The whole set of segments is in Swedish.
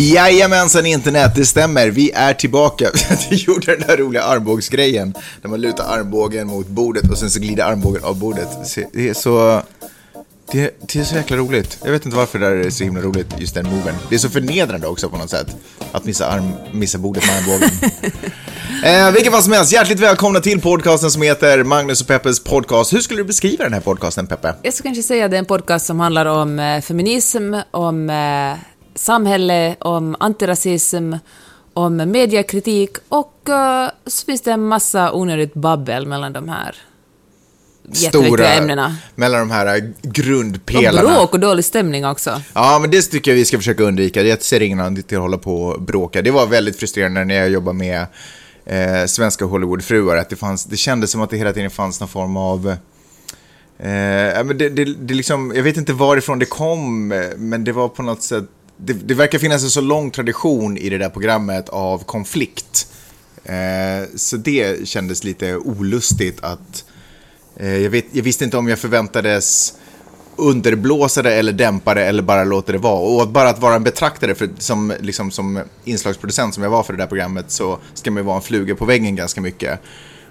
Jajamensan internet, det stämmer. Vi är tillbaka. Vi gjorde den där roliga armbågsgrejen. Där man lutar armbågen mot bordet och sen så glider armbågen av bordet. Det är så... Det, det är så jäkla roligt. Jag vet inte varför det där är så himla roligt, just den moven. Det är så förnedrande också på något sätt. Att missa, arm, missa bordet med armbågen. eh, vilken fall som helst, hjärtligt välkomna till podcasten som heter Magnus och Peppes podcast. Hur skulle du beskriva den här podcasten, Peppe? Jag skulle kanske säga att det är en podcast som handlar om eh, feminism, om eh, samhälle, om antirasism, om mediekritik och eh, så finns det en massa onödigt babbel mellan de här jätteviktiga ämnena. mellan de här Och grundpelarna. bråk och dålig stämning också. Ja, men det tycker jag vi ska försöka undvika. Jag ser ingen anledning till att hålla på och bråka. Det var väldigt frustrerande när jag jobbade med eh, svenska Hollywoodfruar, att det, fanns, det kändes som att det hela tiden fanns någon form av... Eh, men det, det, det liksom, jag vet inte varifrån det kom, eh, men det var på något sätt... Det, det verkar finnas en så lång tradition i det där programmet av konflikt. Eh, så det kändes lite olustigt att... Eh, jag, vet, jag visste inte om jag förväntades underblåsa det eller dämpa det eller bara låta det vara. Och bara att vara en betraktare, för som, liksom, som inslagsproducent som jag var för det där programmet så ska man ju vara en fluga på väggen ganska mycket.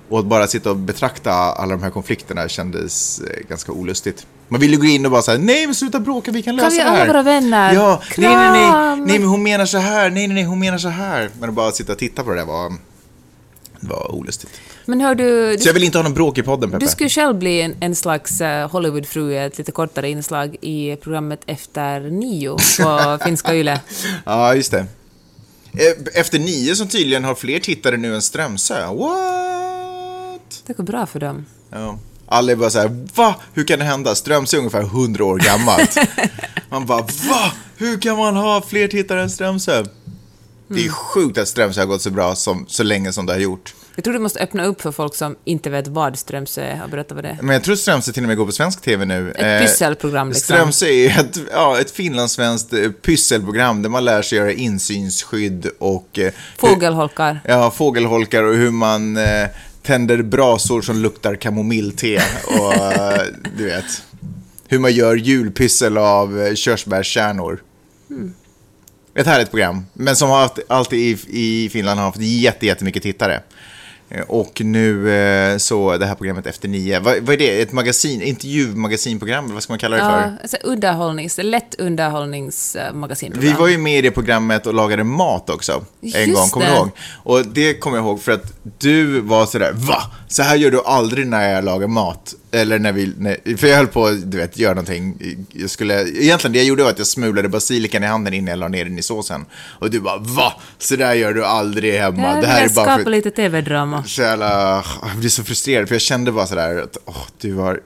Och att bara sitta och betrakta alla de här konflikterna kändes eh, ganska olustigt. Man ville gå in och bara säga nej men sluta bråka, vi kan lösa vi det här. vara vänner? Ja, nej, nej, nej, Kram! nej men hon menar så här, nej, nej, nej, hon menar så här. Men att bara sitta och titta på det där var, var olustigt. Men hör du, Så jag vill inte ha någon bråk i podden, Peppe. du skulle själv bli en, en slags uh, Hollywoodfru i ett lite kortare inslag i programmet Efter nio på finska Yle. Ja, just det. Eh, Efter nio som tydligen har fler tittare nu än Strömsö. What? Det går bra för dem. Ja. Alla är bara så här, va? Hur kan det hända? Strömsö är ungefär 100 år gammalt. Man bara, va? Hur kan man ha fler tittare än Strömsö? Det är sjukt att Strömsö har gått så bra som, så länge som det har gjort. Jag tror du måste öppna upp för folk som inte vet vad Strömsö är och berätta vad det är. Men jag tror Strömsö till och med går på svensk tv nu. Ett pysselprogram, liksom. Strömsö är ett, ja, ett finlandssvenskt eh, pysselprogram där man lär sig göra insynsskydd och... eh, Fågelholkar. Ja, fågelholkar och hur man eh, tänder brasor som luktar kamomillte och eh, du vet. Hur man gör julpyssel av eh, körsbärskärnor. Mm. Ett härligt program, men som har haft, alltid i, i Finland har haft jättemycket tittare. Eh, Och nu eh, så det här programmet Efter nio, vad, vad är det? Ett magasin, intervjumagasinprogram, vad ska man kalla det för? Ja, alltså underhållnings, lätt underhållningsmagasinprogram. Vi var ju med i det programmet och lagade mat också. En Just gång, kommer du ihåg? Och det kommer jag ihåg för att du var sådär, va? Så här gör du aldrig när jag lagar mat. Eller när vi, när, för jag höll på du vet, göra någonting. Jag skulle, egentligen det jag gjorde var att jag smulade basilikan i handen innan jag la ner den i såsen. Och du bara, va? Så där gör du aldrig hemma. Jag det här är bara skapa för... lite TV-drama. Så jävla, jag blir så frustrerad för jag kände bara sådär att, åh, du har,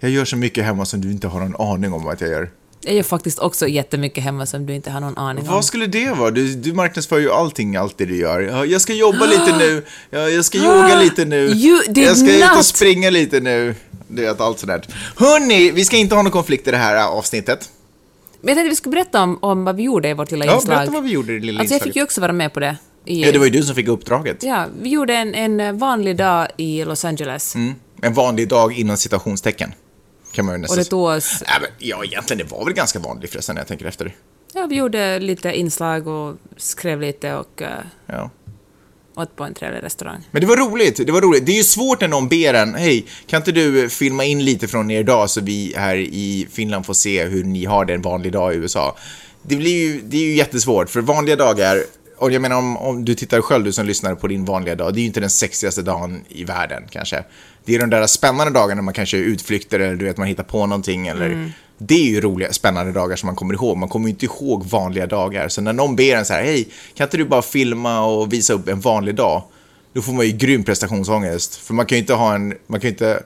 jag gör så mycket hemma som du inte har någon aning om att jag gör. Jag gör faktiskt också jättemycket hemma som du inte har någon aning om. Vad skulle det vara? Du, du marknadsför ju allting, alltid du gör. Ja, jag ska jobba lite nu, ja, jag ska yoga lite nu, You did jag ska ut och not. springa lite nu. Du vet, allt sådär. Hörni, vi ska inte ha någon konflikt i det här avsnittet. Men jag tänkte vi skulle berätta om, om vad vi gjorde i vårt lilla Ja, inslag. berätta vad vi gjorde i det lilla Alltså jag inslaget. fick ju också vara med på det. I, Ja, det var ju du som fick uppdraget. Ja, vi gjorde en, en vanlig dag i Los Angeles. Mm. En vanlig dag inom citationstecken. Kan man ju Och nästan det tog oss... Nej, men, ja, egentligen, det var väl ganska vanligt förresten när jag tänker efter. Ja, vi gjorde lite inslag och skrev lite och uh, Ja. Åt på en trevlig restaurang. Men det var roligt, det var roligt. Det är ju svårt när någon ber en, hej, kan inte du eh, filma in lite från er dag så vi här i Finland får se hur ni har det en vanlig dag i USA. Det blir ju, det är ju jättesvårt, för vanliga dagar, och jag menar om, om du tittar själv, du som lyssnar på din vanliga dag, det är ju inte den sexigaste dagen i världen kanske. Det är de där spännande dagarna när man kanske är utflykter eller du vet, man hittar på någonting eller Det är ju roliga, spännande dagar som man kommer ihåg. Man kommer ju inte ihåg vanliga dagar. Så när någon ber en så här, hej, kan inte du bara filma och visa upp en vanlig dag? Då får man ju grym prestationsångest. För man kan ju inte ha en, man kan ju inte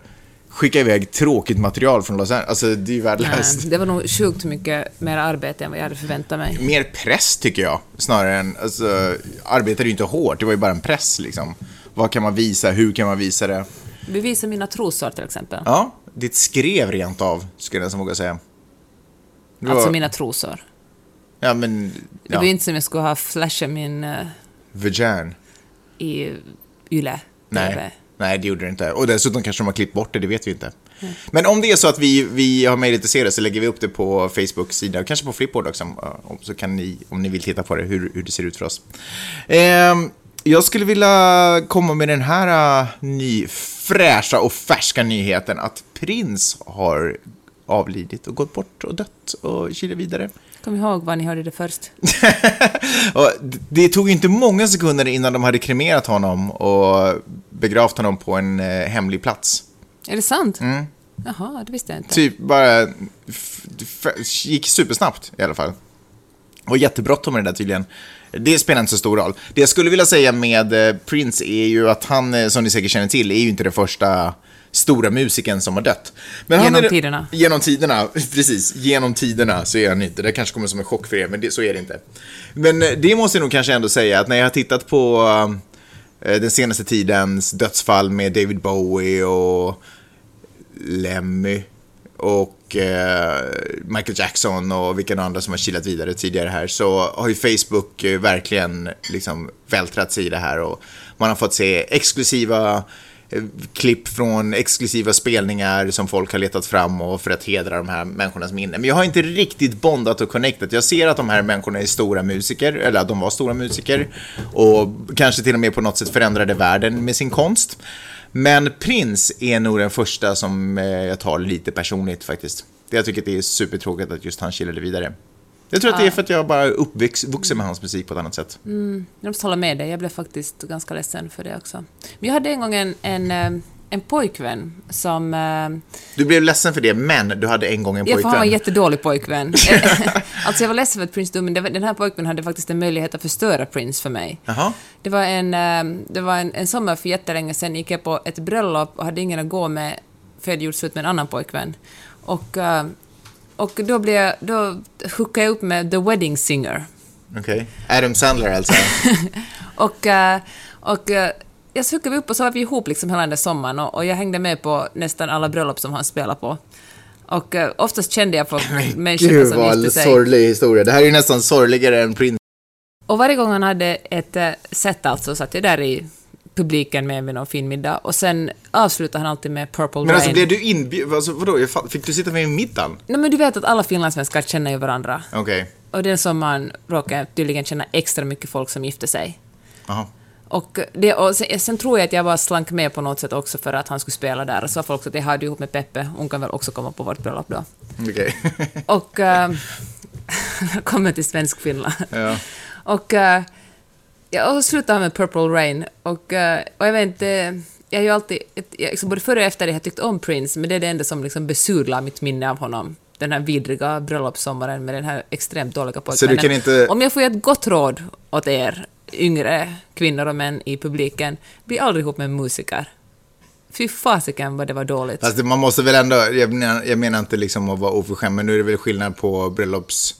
skicka iväg tråkigt material från Los Angeles. Alltså, det är ju Nej, värdelöst. det var nog sjukt mycket mer arbete än vad jag hade förväntat mig. Mer press, tycker jag, snarare än... Alltså, arbetade ju inte hårt, det var ju bara en press, liksom. Vad kan man visa? Hur kan man visa det? Bevisa mina trosor till exempel. Ja, ditt skrev rent av, skulle jag nästan våga säga. Det var- Alltså mina trosor. Ja, men... Det Ja, var ju inte som jag skulle ha flashat min uh, vagin. i Yle. Nej. TV. Nej, det gjorde det inte. Och dessutom kanske de har klippt bort det, det vet vi inte. Men om det är så att vi, vi har möjlighet att se det så lägger vi upp det på Facebook-sida och kanske på Flipboard också. eh, Så kan ni, om ni vill titta på det, hur, hur det ser ut för oss. Ehm, jag skulle vilja komma med den här uh, ny, fräscha och färska nyheten att Prins har avlidit och gått bort och dött och kilat vidare. Kom ihåg var ni hörde det först. det tog inte många sekunder innan de hade kremerat honom och begravt honom på en eh, hemlig plats. Är det sant? Mm. Jaha, det visste jag inte. Typ bara gick supersnabbt i alla fall. Och jättebråttom med det där tydligen. Det spelar inte så stor roll. Det jag skulle vilja säga med eh, Prince är ju att han, eh, som ni säkert känner till, är ju inte den första stora musikern som har dött. Men han Genom är, tiderna. Genom tiderna, precis. Genom tiderna så är han inte. Det kanske kommer som en chock för er, men det, så är det inte. Men eh, det måste jag nog kanske ändå säga att när jag har tittat på eh, den senaste tidens dödsfall med David Bowie och Lemmy och eh, Michael Jackson och vilka andra som har kilat vidare tidigare här så har ju Facebook eh, verkligen liksom vältrat sig i det här och man har fått se exklusiva eh, klipp från exklusiva spelningar som folk har letat fram och för att hedra de här människornas minne. Men jag har inte riktigt bondat och connectat. Jag ser att de här människorna är stora musiker, eller att de var stora musiker och kanske till och med på något sätt förändrade världen med sin konst. Men Prince är nog den första som eh, jag tar lite personligt faktiskt. Det Jag tycker att det är supertråkigt att just han kilade vidare. Jag tror att det är för att jag bara är uppvuxen med hans musik på ett annat sätt. Jag måste hålla med dig, jag blev faktiskt ganska ledsen för det också. Men jag hade en gång en, en, eh, en pojkvän som... eh, Du blev ledsen för det, men du hade en gång en Ja, för han var en pojkvän. jättedålig pojkvän. alltså jag var ledsen för att Prince dog, men den här pojkvännen hade faktiskt en möjlighet att förstöra Prince för mig. Jaha. Det var en, eh, det var en, en sommar för jättelänge sedan, gick jag på ett bröllop och hade ingen att gå med, för jag hade gjort slut med en annan pojkvän. Och, eh, och då, blev jag, då hookade jag upp med The Wedding Singer. Okej. Adam Sandler alltså. Och, eh, och eh, jag så vi upp och så var vi ihop liksom hela den där sommaren och, och jag hängde med på nästan alla bröllop som han spelade på. Och eh, oftast kände jag på människor Gud som gifte vad sig. sorglig historia. Det här är ju nästan sorgligare än Prince. Och varje gång han hade ett äh, set alltså satt jag där i publiken med vid någon fin middag och sen avslutade han alltid med Purple Men Rain. alltså blev du inbjuden? Alltså, vadå? Fick du sitta med i middagen? Nej men du vet att alla finlandssvenskar känner ju varandra. Okej. Och den sommaren råkade jag tydligen känna extra mycket folk som gifte sig. Jaha. Och, det, och sen, sen tror jag att jag bara slank med på något sätt också för att han skulle spela där. Så folk att jag hade ihop med Peppe, hon kan väl också komma på vårt bröllop då. Okej. Och äh, kommer till svensk Finland. ja. Och, äh, ja, och slutade med Purple Rain. Och, äh, och jag vet inte, jag har ju alltid, jag, liksom, både före och efter det har jag tyckt om Prince, men det är det enda som liksom besudlar mitt minne av honom. Den här vidriga bröllopssommaren med den här extremt dåliga Så pojkvännen. inte... Om jag får ge ett gott råd åt er, yngre kvinnor och män i publiken, bli aldrig ihop med musiker. Fy fasiken vad det var dåligt. Fast man måste väl ändå, jag menar, jag menar inte liksom att vara oförskämd, men nu är det väl skillnad på bröllops...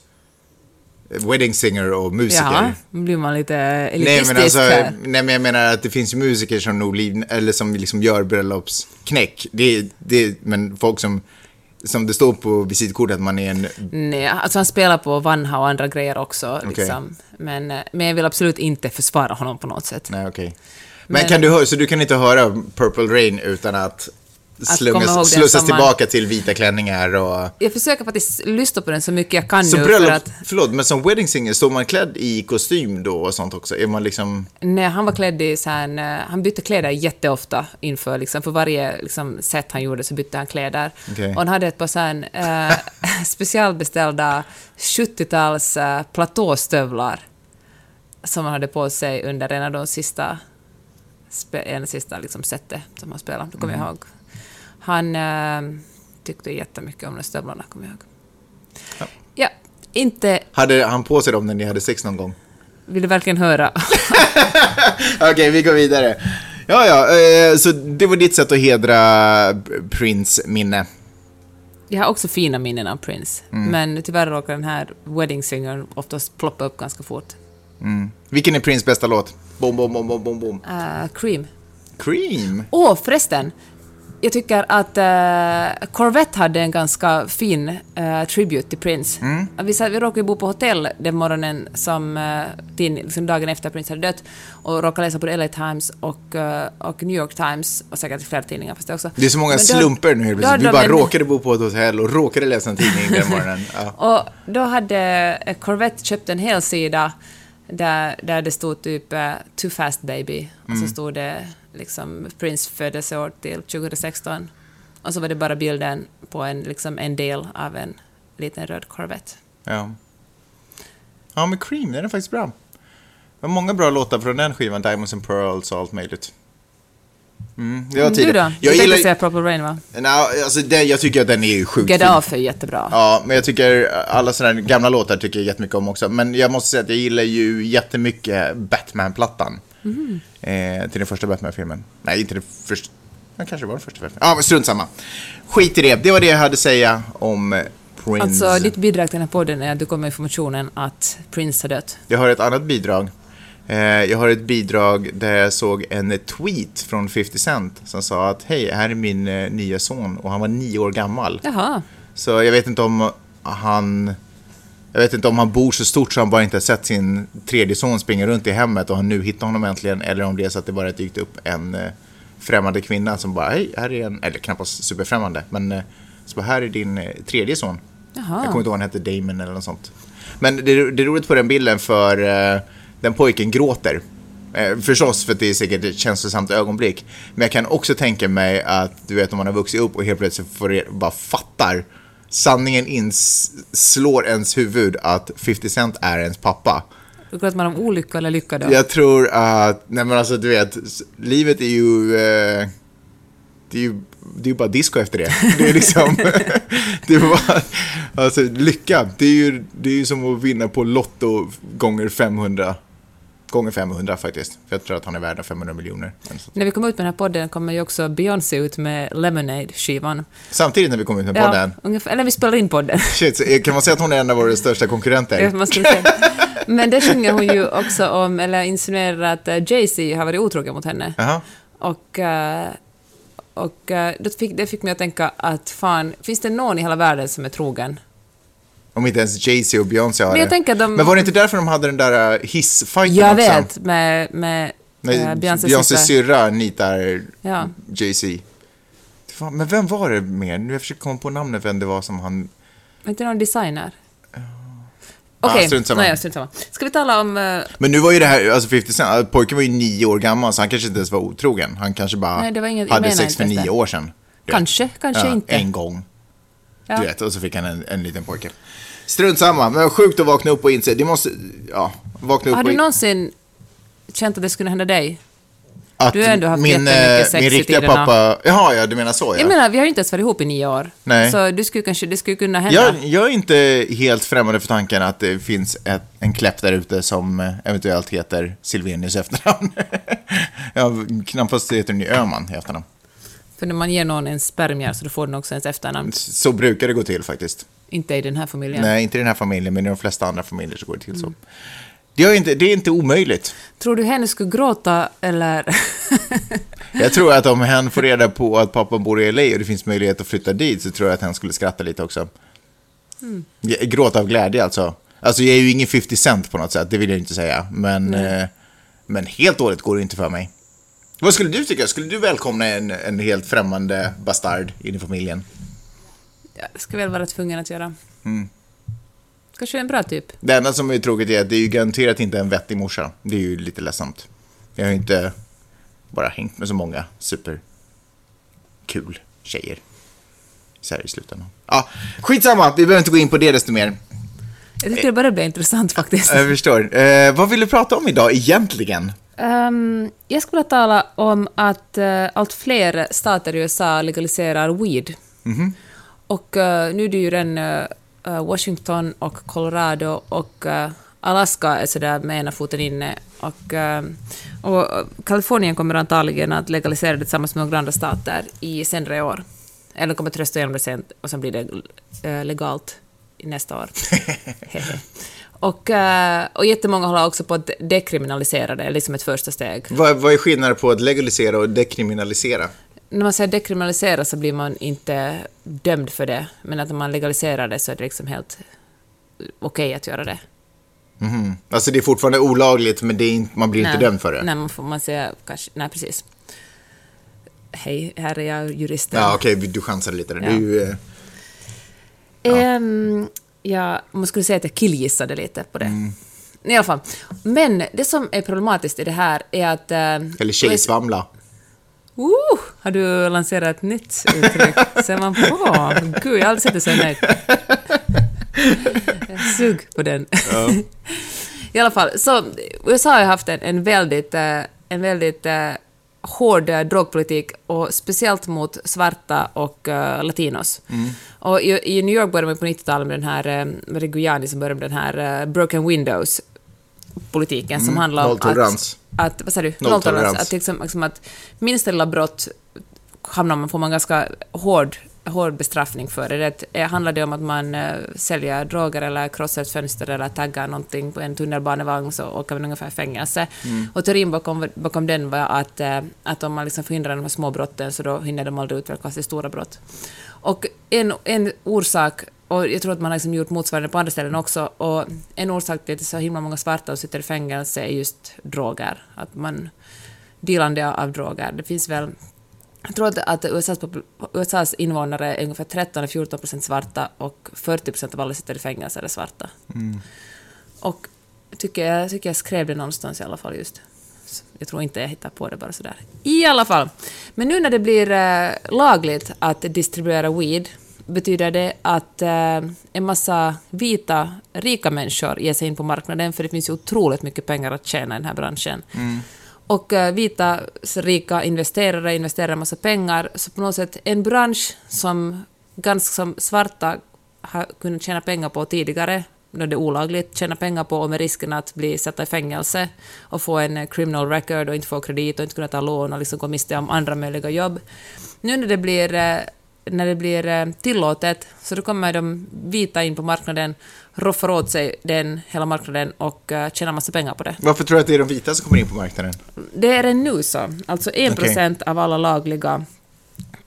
Wedding singer och musiker. Nu blir man lite Nej elitistisk men, alltså, här. nej men jag menar att det finns ju musiker som nog eller som liksom gör bröllopsknäck. Det, det, men folk som, som det står på visitkortet att man är en... Nej, alltså han spelar på Vanha och andra grejer också. Okej. Liksom. Men, eh, men jag vill absolut inte försvara honom på något sätt. Nej okej. Men, Men- kan du höra, så du kan inte höra Purple Rain utan att, slungas, slussas tillbaka till vita klänningar och... Jag försöker faktiskt lyssna på den så mycket jag kan Så nu bröllop, för att... förlåt, men som wedding singer, står man klädd i kostym då och sånt också? Är man liksom... Nej, han var klädd i så här, eh, han bytte kläder jätteofta inför, liksom, för varje liksom, set han gjorde så bytte han kläder. Okej. Och han hade ett par så här, eh, specialbeställda 70-tals eh, platåstövlar som han hade på sig under en av de sista, en sista liksom, setet som han spelade, det kommer jag ihåg. Han eh, tyckte jättemycket om de stövlarna, kommer jag ihåg. Ja. Ja, inte... Hade han på sig dem när ni hade sex någon gång? Vill du verkligen höra? Okej, vi går vidare. Ja, ja, eh, så det var ditt sätt att hedra Prince minne. Jag har också fina minnen av Prince, men tyvärr råkar den här Wedding Singer oftast ploppa upp ganska fort. Vilken är Prince bästa låt? Bom, bom, bom, bom, bom, bom. Uh, Cream. Cream. Åh, oh, förresten! Jag tycker att uh, Corvette hade en ganska fin uh, tribute till Prince. Mm. Vi, satt, vi råkade bo på hotell den morgonen som uh, tin, liksom dagen efter Prince hade dött och råkade läsa på LA Times och, och New York Times och säkert flera tidningar fast det också. Det är så många då- slumper nu helt plötsligt. Du bara en- råkade bo på ett hotell och råkade läsa en tidning den morgonen. Ja. Och då hade eh, Corvette köpt en hel sida där, där det stod typ eh, “Too fast baby” och Mm. så stod det liksom Prince födelseår till 2016. Och så var det bara bilden på en, liksom en del av en liten röd Corvette. Ja. ja, men Cream, den är faktiskt bra. Det var många bra låtar från den skivan, Diamonds and Pearls och allt möjligt. Mm, det var Du då? Du Jag tänkte gillar... säga Purple Rain va? Nej, alltså det, jag tycker att den är ju sjukt Get fin. Off är jättebra. Ja, men jag tycker alla sådana gamla låtar tycker jag jättemycket om också. Men jag måste säga att jag gillar ju jättemycket Batman-plattan. Mhm. Eh, till den första Batman-filmen. Nej, inte den första. Ja, kanske var den första Batman. Ja, men strunt samma. Skit i det. Det var det jag hade att säga om Prince. Alltså, ditt bidrag till den här podden är att du kommer informationen att Prince har dött. Jag har ett annat bidrag. Eh, jag har ett bidrag där jag såg en tweet från 50 Cent som sa att hej, här är min eh, nya son och han var nio år gammal. Jaha. Så jag vet inte om han... Jag vet inte om han bor så stort så han bara inte har sett sin tredje son springa runt i hemmet och han nu hittar honom äntligen. Eller om det är så att det bara dykt upp en eh, främmande kvinna som bara, hej, här är en... Eller knappast superfrämmande, men så bara, här är din tredje son. Jaha. Jag kommer inte ihåg vad han hette, Damon eller något sånt. Men det, det är roligt på den bilden för den pojken gråter. Eh, förstås för att det är säkert ett känslosamt ögonblick. Men jag kan också tänka mig att du vet om man har vuxit upp och helt plötsligt får bara fattar. Sanningen ins, slår ens huvud att 50 Cent är ens pappa. Pratar man om olycka eller lycka då? Jag tror att, nej men alltså du vet, livet är ju, eh, det är ju, det är ju bara disco efter det. Det är liksom, det är bara, alltså lycka, det är ju, det är ju som att vinna på Lotto gånger 500. Gånger 500 faktiskt, för jag tror att han är värd 500 miljoner. När vi kommer ut med den här podden kommer ju också Beyoncé ut med Lemonade-skivan. Samtidigt när vi kommer ut med podden, ungefär, eller vi spelar in podden. shit, så kan man säga att hon är en av våra största konkurrenter? Det man skulle säga. Men det sjunger hon ju också om, eller insinuerar att eh, Jay-Z har varit otrogen mot henne. Jaha. Och, eh, och eh, det, fick, det fick mig att tänka att fan, finns det någon i hela världen som är trogen? Om inte ens Jay-Z och Beyoncé har Men jag det. tänker de- Men var det inte därför de hade den där uh, hissfighten Jag också? vet, med, med Nej, eh, Beyoncés syrra nitar Ja. Jay-Z. Men vem var det mer? Nu jag försöker komma på namnet vem det var som han... Var inte någon designer? Ah, Okej, samma. nej, strunt samma. Ska vi tala om... eh, Men nu var ju det här, alltså 50 Cent, alltså, pojken var ju nio år gammal så han kanske inte ens var otrogen. Han kanske bara Nej, inget- jag hade sex för nio år sedan. Kanske, kanske ja, inte. En gång. Ja. Du vet, och så fick han en, en liten pojke. Strunt samma, men sjukt att vakna upp och inse, det måste, ja, vakna upp Har du in- någonsin känt att det skulle hända dig? att du har ändå haft min, jättemycket eh, sex min i riktiga tiderna. pappa, jaha ja, du menar så ja. Jag menar, vi har ju inte ens varit ihop i nio år. Nej. Så du skulle kanske, det skulle kunna hända. Jag, jag är inte helt främmande för tanken att det finns ett, en kläpp där ute som eh, eventuellt heter Silvenius efternamn. ja, knappast heter den ju Öhman i efternamn. För när man ger någon en spermier så då får den också ens efternamn. Så brukar det gå till faktiskt. Inte i den här familjen. Nej, inte i den här familjen, men i de flesta andra familjer så går det till så. Det är inte, det är inte omöjligt. Tror du henne skulle gråta eller... Jag tror att om hen får reda på att pappan bor i LA och det finns möjlighet att flytta dit så tror jag att hen skulle skratta lite också. Ja, Gråta av glädje alltså. Alltså jag är ju ingen 50 cent på något sätt, det vill jag inte säga. Men, eh, men helt dåligt går det inte för mig. Vad skulle du tycka? Skulle du välkomna en, en helt främmande bastard in i familjen? Ja, det ska väl vara tvungen att göra. Mm. Kanske en bra typ. Det enda som är tråkigt är att det är ju garanterat inte en vettig morsa. Det är ju lite ledsamt. Jag har ju inte bara hängt med så många superkul tjejer. Så här i slutändan. Ja, skitsamma, vi behöver inte gå in på det desto mer. Jag tycker det börjar bli intressant faktiskt. Jag förstår. Eh, vad vill du prata om idag egentligen? Ehm, jag skulle tala om att uh, allt fler stater i USA legaliserar weed. Mhm. Och eh, nu är det ju redan eh, Washington och Colorado och Alaska är sådär med ena foten inne och, och Kalifornien kommer antagligen att legalisera det tillsammans med några andra stater i senare år. Eller kommer att rösta igenom det sent och sen blir det legalt nästa år. och, eh, och jättemånga håller också på att dekriminalisera det, liksom ett första steg. Vad, vad är skillnaden på att legalisera och dekriminalisera? När man säger dekriminalisera så blir man inte dömd för det, men att när man legaliserar det så är det liksom helt okej okay att göra det. Mm. Alltså det är fortfarande olagligt, men det är inte, man blir nej, inte dömd för det? Nej, man får man säga kanske, nej precis. Hej, här är jag juristen. Ja, okej, okay, du chansade lite. Ja. Du, eh, ja. Um, ja, man skulle säga att jag killgissade lite på det. Mm. I alla fall. Men det som är problematiskt i det här är att... Uh, Eller tjejsvamla. Uh, har du lanserat ett nytt uttryck? Ser man på? Gud, jag har aldrig sett dig så nöjd. Sug på den. Ja. I alla fall, så USA har haft en, en väldigt, eh, en väldigt uh, hård uh, drogpolitik, och speciellt mot svarta och uh, latinos. Mm. Och i, i, New York började man på 90-talet med den här, uh, Reggiani som började med den här broken windows-politiken mm. som handlar om att, att... Vad säger du? Nolltolerans. Att, liksom, liksom att minsta lilla brott hamnar man, får man ganska hård hård bestraffning för det. det handlar det om att man äh, säljer droger eller krossar ett fönster eller taggar någonting på en tunnelbanevagn så åker man ungefär fängelse. Mm. Och teorin bakom, bakom den var att, äh, att om man liksom förhindrar de här små brotten så då hinner de aldrig utvecklas till stora brott. Och en, en orsak, och jag tror att man har liksom gjort motsvarande på andra ställen också, och en orsak till att det är så himla många svarta sitter i fängelse är just droger. Att man dealande av droger. Det finns väl jag tror att, USAs, USAs invånare är ungefär 13-14 procent svarta och 40 procent av alla sitter i fängelse är svarta. Mm. Och tycker, jag tycker jag skrev det någonstans i alla fall just. Jag tror inte jag hittar på det bara sådär. I alla fall. Men nu när det blir eh, lagligt att distribuera weed betyder det att eh, en massa vita, rika människor ger sig in på marknaden, för det finns ju otroligt mycket pengar att tjäna i den här branschen. Mm. Och eh, vita rika investerare investerar en massa pengar, så på något sätt en bransch som ganska som svarta har kunnat tjäna pengar på tidigare, när det är olagligt, tjäna pengar på och med risken att bli satta i fängelse och få en eh, criminal record och inte få kredit och inte kunna ta lån och liksom gå miste om andra möjliga jobb. Nu när det blir eh, när det blir tillåtet, så då kommer de vita in på marknaden roffar åt sig den hela marknaden och uh, tjänar massa pengar på det. Varför tror du att det är de vita som kommer in på marknaden? Det är det nu så. Alltså 1% okay. av alla lagliga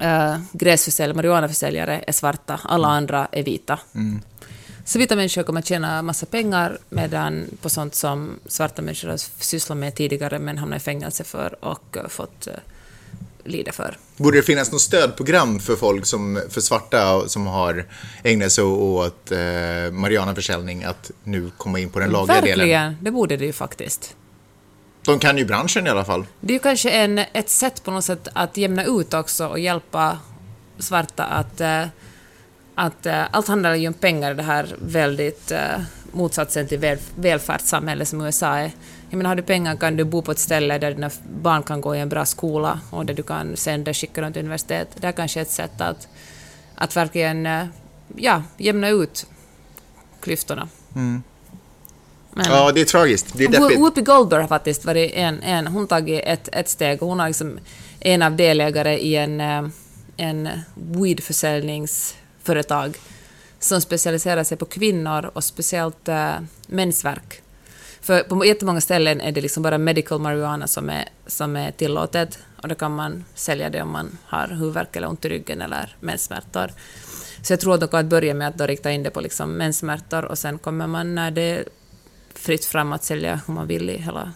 uh, gräsförsäljare, marijuanaförsäljare är svarta, alla mm. andra är vita. Mm. Så vita människor kommer att tjäna massa pengar medan på sånt som svarta människor har sysslat med tidigare men hamnat i fängelse för och fått lida för. Borde det finnas något stödprogram för folk som, för svarta som har ägnat sig åt eh, marijuanaförsäljning att nu komma in på den lagliga Verkligen, delen? Verkligen, det borde det ju faktiskt. De kan ju branschen i alla fall. Det är ju kanske en, ett sätt på något sätt att jämna ut också och hjälpa svarta att, eh, att eh, allt handlar ju om pengar, det här väldigt eh, motsatsen till väl, välfärdssamhälle som USA är. Jag menar, har du pengar kan du bo på ett ställe där dina barn kan gå i en bra skola och där du kan sen skicka dem till universitet. Det är kanske ett sätt att, att verkligen eh, ja, jämna ut klyftorna. Mm. Men, ja, det är tragiskt. Det är deppigt. Whoopi Goldberg har faktiskt varit en, en hon tagit ett, ett steg och hon har liksom en av delägare i en, eh, en weedförsäljningsföretag som specialiserar sig på kvinnor och speciellt äh, mensvärk. För på jättemånga ställen är det liksom bara medical marijuana som är, som är tillåtet och då kan man sälja det om man har huvudvärk eller ont i ryggen eller menssmärtor. Så jag tror att de kommer att börja med att då rikta in det på liksom menssmärtor och sen kommer man när det är fritt fram att sälja om man vill i hela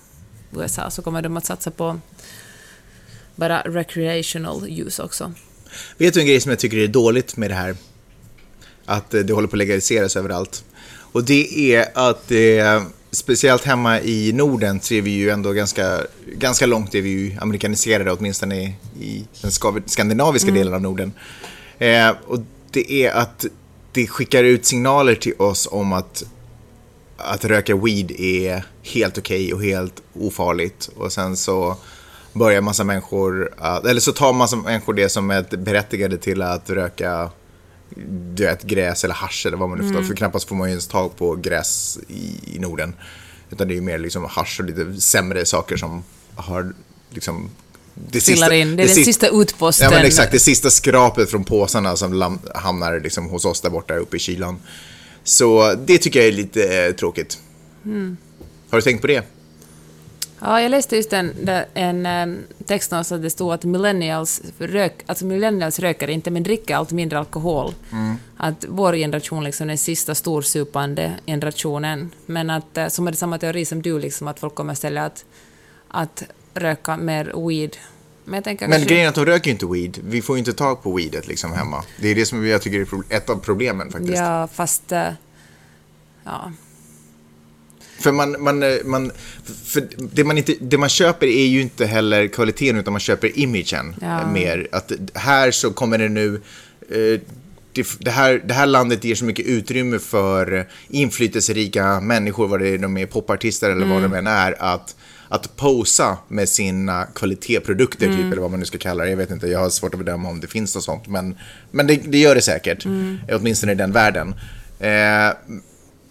USA så kommer de att satsa på bara recreational use också. Vet du en grej som jag tycker är dåligt med det här? Att eh, det håller på att legaliseras överallt. Och det är att det speciellt hemma i Norden så är vi ju ändå ganska, ganska långt är vi ju amerikaniserade, åtminstone i, i den skandinaviska mm. delen av Norden. Eh, och det är att det skickar ut signaler till oss om att, att röka weed är helt okej okay och helt ofarligt. Och sen så börjar massa människor, att, eller så tar massa människor det som ett berättigade till att röka du vet, gräs eller hasch eller vad man nu får mm. För knappast får man ju ens tag på gräs i, i Norden. Utan det är ju mer liksom hasch och lite sämre saker som har liksom det sista, in. Det är det den sista utposten. Ja, men exakt. Det sista skrapet från påsarna som hamnar liksom hos oss där borta uppe i kylan. Så det tycker jag är lite eh, tråkigt. Mm. Har du tänkt på det? Ja, jag läste just en, en, en text någonstans där det stod att millennials, rök, alltså millennials röker inte men dricker allt mindre alkohol. Mm. Att vår generation liksom är den sista storsupande generationen. Men att, eh, som är det samma teori som du, liksom, att folk kommer istället att, att röka mer weed. Men, men kanske... grejen är att de röker inte weed. Vi får ju inte tag på weedet liksom hemma. Det är det som jag tycker är ett av problemen faktiskt. Ja, fast... Eh, ja. För man, man, eh, man, för det, man inte, det man köper är ju inte heller kvaliteten, utan man köper imagen ja. mer. Att här så kommer det nu... Eh, det, här, det här landet ger så mycket utrymme för inflytelserika människor, vad det är, de är popartister eller mm. vad de än är, att att posa med sina kvalitetsprodukter, typ, mm. typ, eller vad man nu ska kalla det. Jag vet inte, jag har svårt att bedöma om det finns något sånt, men, men det, det gör det säkert, mm. åtminstone i den världen. Eh,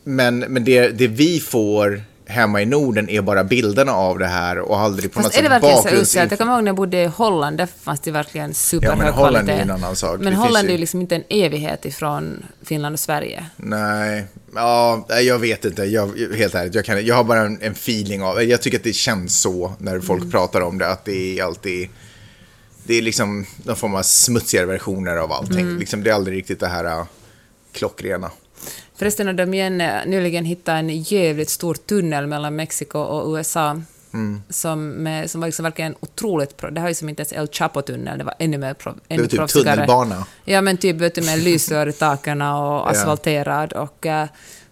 men men det, det vi får hemma i Norden är bara bilderna av det här och aldrig på Fast något sätt är det verkligen så uselt? Jag kommer ihåg när jag bodde i Holland, där fanns det verkligen superhög ja, men Holland kvalitet. är en annan sak. Men Holland är ju liksom inte en evighet ifrån Finland och Sverige. Nej, ja, jag vet inte. Jag, helt ärligt, jag, kan, jag har bara en, en feeling av, jag tycker att det känns så när folk mm. pratar om det, att det är alltid det är liksom någon form av smutsigare versioner av allting. Mm. Liksom, det är aldrig riktigt det här uh, klockrena. Förresten har de igen eh, nyligen hittat en jävligt stor tunnel mellan Mexiko och USA. Mm. Som, med, som var liksom verkligen otroligt... Pro, det har ju som inte ens El Chapo-tunnel, det var ännu mer pro, ännu Det var typ tunnelbana. Ja, men typ vet du, med lysrör i taken och asfalterad. Och, uh,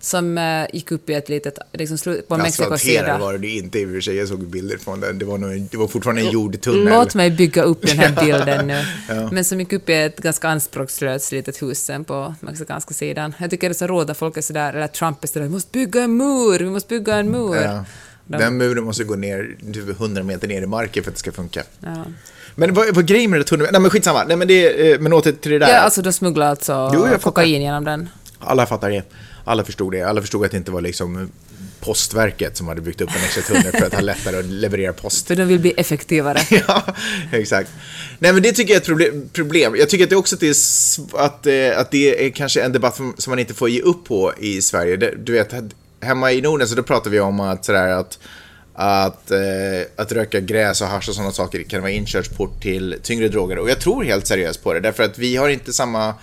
som uh, gick upp i ett litet, liksom på Mexikos sida. var det inte i och för sig, jag såg bilder från den. Det var, nog, det var fortfarande en jordtunnel. Låt mig bygga upp den här bilden nu. ja. Men som gick upp i ett ganska anspråkslöst litet hus sen på mexikanska sidan. Jag tycker det är så roligt att folk är sådär, eller Trump är sådär, vi måste bygga en mur, vi måste bygga en mur. Ja. De... Den muren måste gå ner typ 100 meter ner i marken för att det ska funka. Ja. Men vad var grejen med den tunneln? Nej men skitsamma, Nej, men, det, eh, men åter till det där. Ja, alltså de smugglar alltså jo, kokain genom den. Alla fattar det. Alla förstod det. Alla förstod att det inte var liksom Postverket som hade byggt upp en extra tunnel för att ha lättare att leverera post. För de vill bli effektivare. ja, exakt. Nej, men det tycker jag är ett problem. Jag tycker att det också att det, är, att, eh, att det är kanske en debatt som man inte får ge upp på i Sverige. Du vet, hemma i Norden så då pratar vi om att, sådär, att att, eh, att röka gräs och hasch och sådana saker kan vara inkörsport till tyngre droger. Och jag tror helt seriöst på det, därför att vi har inte samma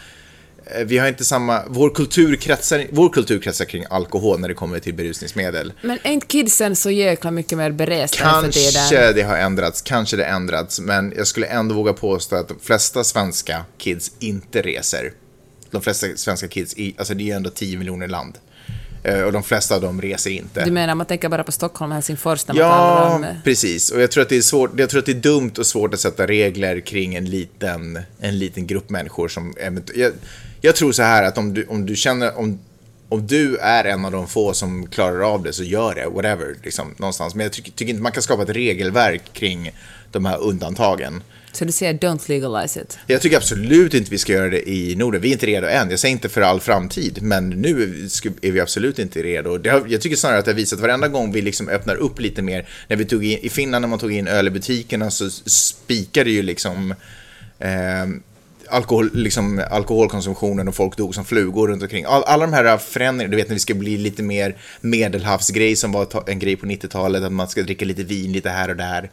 vi har inte samma, vår kultur, kretsar, vår kultur kretsar kring alkohol när det kommer till berusningsmedel. Men är inte kidsen så jäkla mycket mer beresta? Kanske det har ändrats, kanske det ändrats, men jag skulle ändå våga påstå att de flesta svenska kids inte reser. De flesta svenska kids, alltså det är ju ändå 10 miljoner land. Eh, och de flesta av dem reser inte. Du menar, man tänker bara på Stockholm och Helsingfors när man ja, talar om... precis. Och jag tror, att det är svårt, jag tror att det är dumt och svårt att sätta regler kring en liten, en liten grupp människor som... Jag, jag tror så här att om du, om du känner, om, om du är en av de få som klarar av det så gör det, whatever, liksom, någonstans. Men jag tycker, tycker inte man kan skapa ett regelverk kring de här undantagen. Så du säger don't legalize it? Jag tycker absolut inte vi ska göra det i Norden. Vi är inte redo än. Jag säger inte för all framtid, men nu är vi absolut inte redo. Jag tycker snarare att det har visat varenda gång vi liksom öppnar upp lite mer. När vi tog in, I Finland när man tog in öl i butikerna så spikade ju liksom eh, alkohol, liksom, alkoholkonsumtionen och folk dog som flugor runt omkring. All, alla de här förändringarna, du vet när vi ska bli lite mer medelhavsgrej som var en grej på 90-talet, att man ska dricka lite vin lite här och där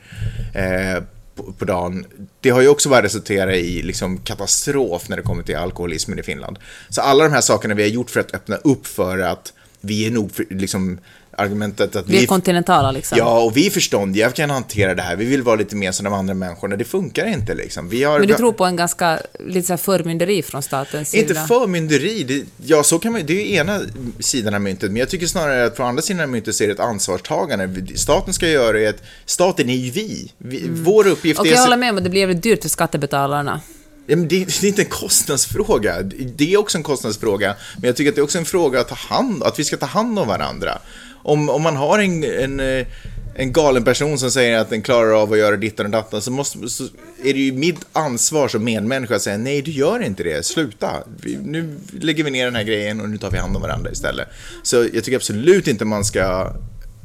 eh, på, på, dagen. Det har ju också bara resulterat i liksom, katastrof när det kommer till alkoholismen i Finland. Så alla de här sakerna vi har gjort för att öppna upp för att vi är nog för, liksom, argumentet att vi... Vi är kontinentala liksom. Ja, och vi är förståndiga, vi kan hantera det här. Vi vill vara lite mer som de andra människorna. Det funkar inte liksom. Vi har... Men du tror på en ganska, lite så här förmynderi från statens sida? Inte förmynderi, det, ja så kan man det är ju ena sidan av myntet. Men jag tycker snarare att på andra sidan av myntet så är det ett ansvarstagande. Staten ska göra det, staten är ju vi. vi mm. Vår uppgift och är... Och jag håller med om att det blir dyrt för skattebetalarna. Det, är inte en kostnadsfråga. Det är också en kostnadsfråga. Men jag tycker att det är också en fråga att ta hand att vi ska ta hand om varandra om, om man har en, en, eh, en galen person som säger att den klarar av att göra dittan och dattan så, måste, så är det ju mitt ansvar som medmänniska att säga nej, du gör inte det, sluta. Nu lägger vi ner den här grejen och nu tar vi hand om varandra istället. Så jag tycker absolut inte man ska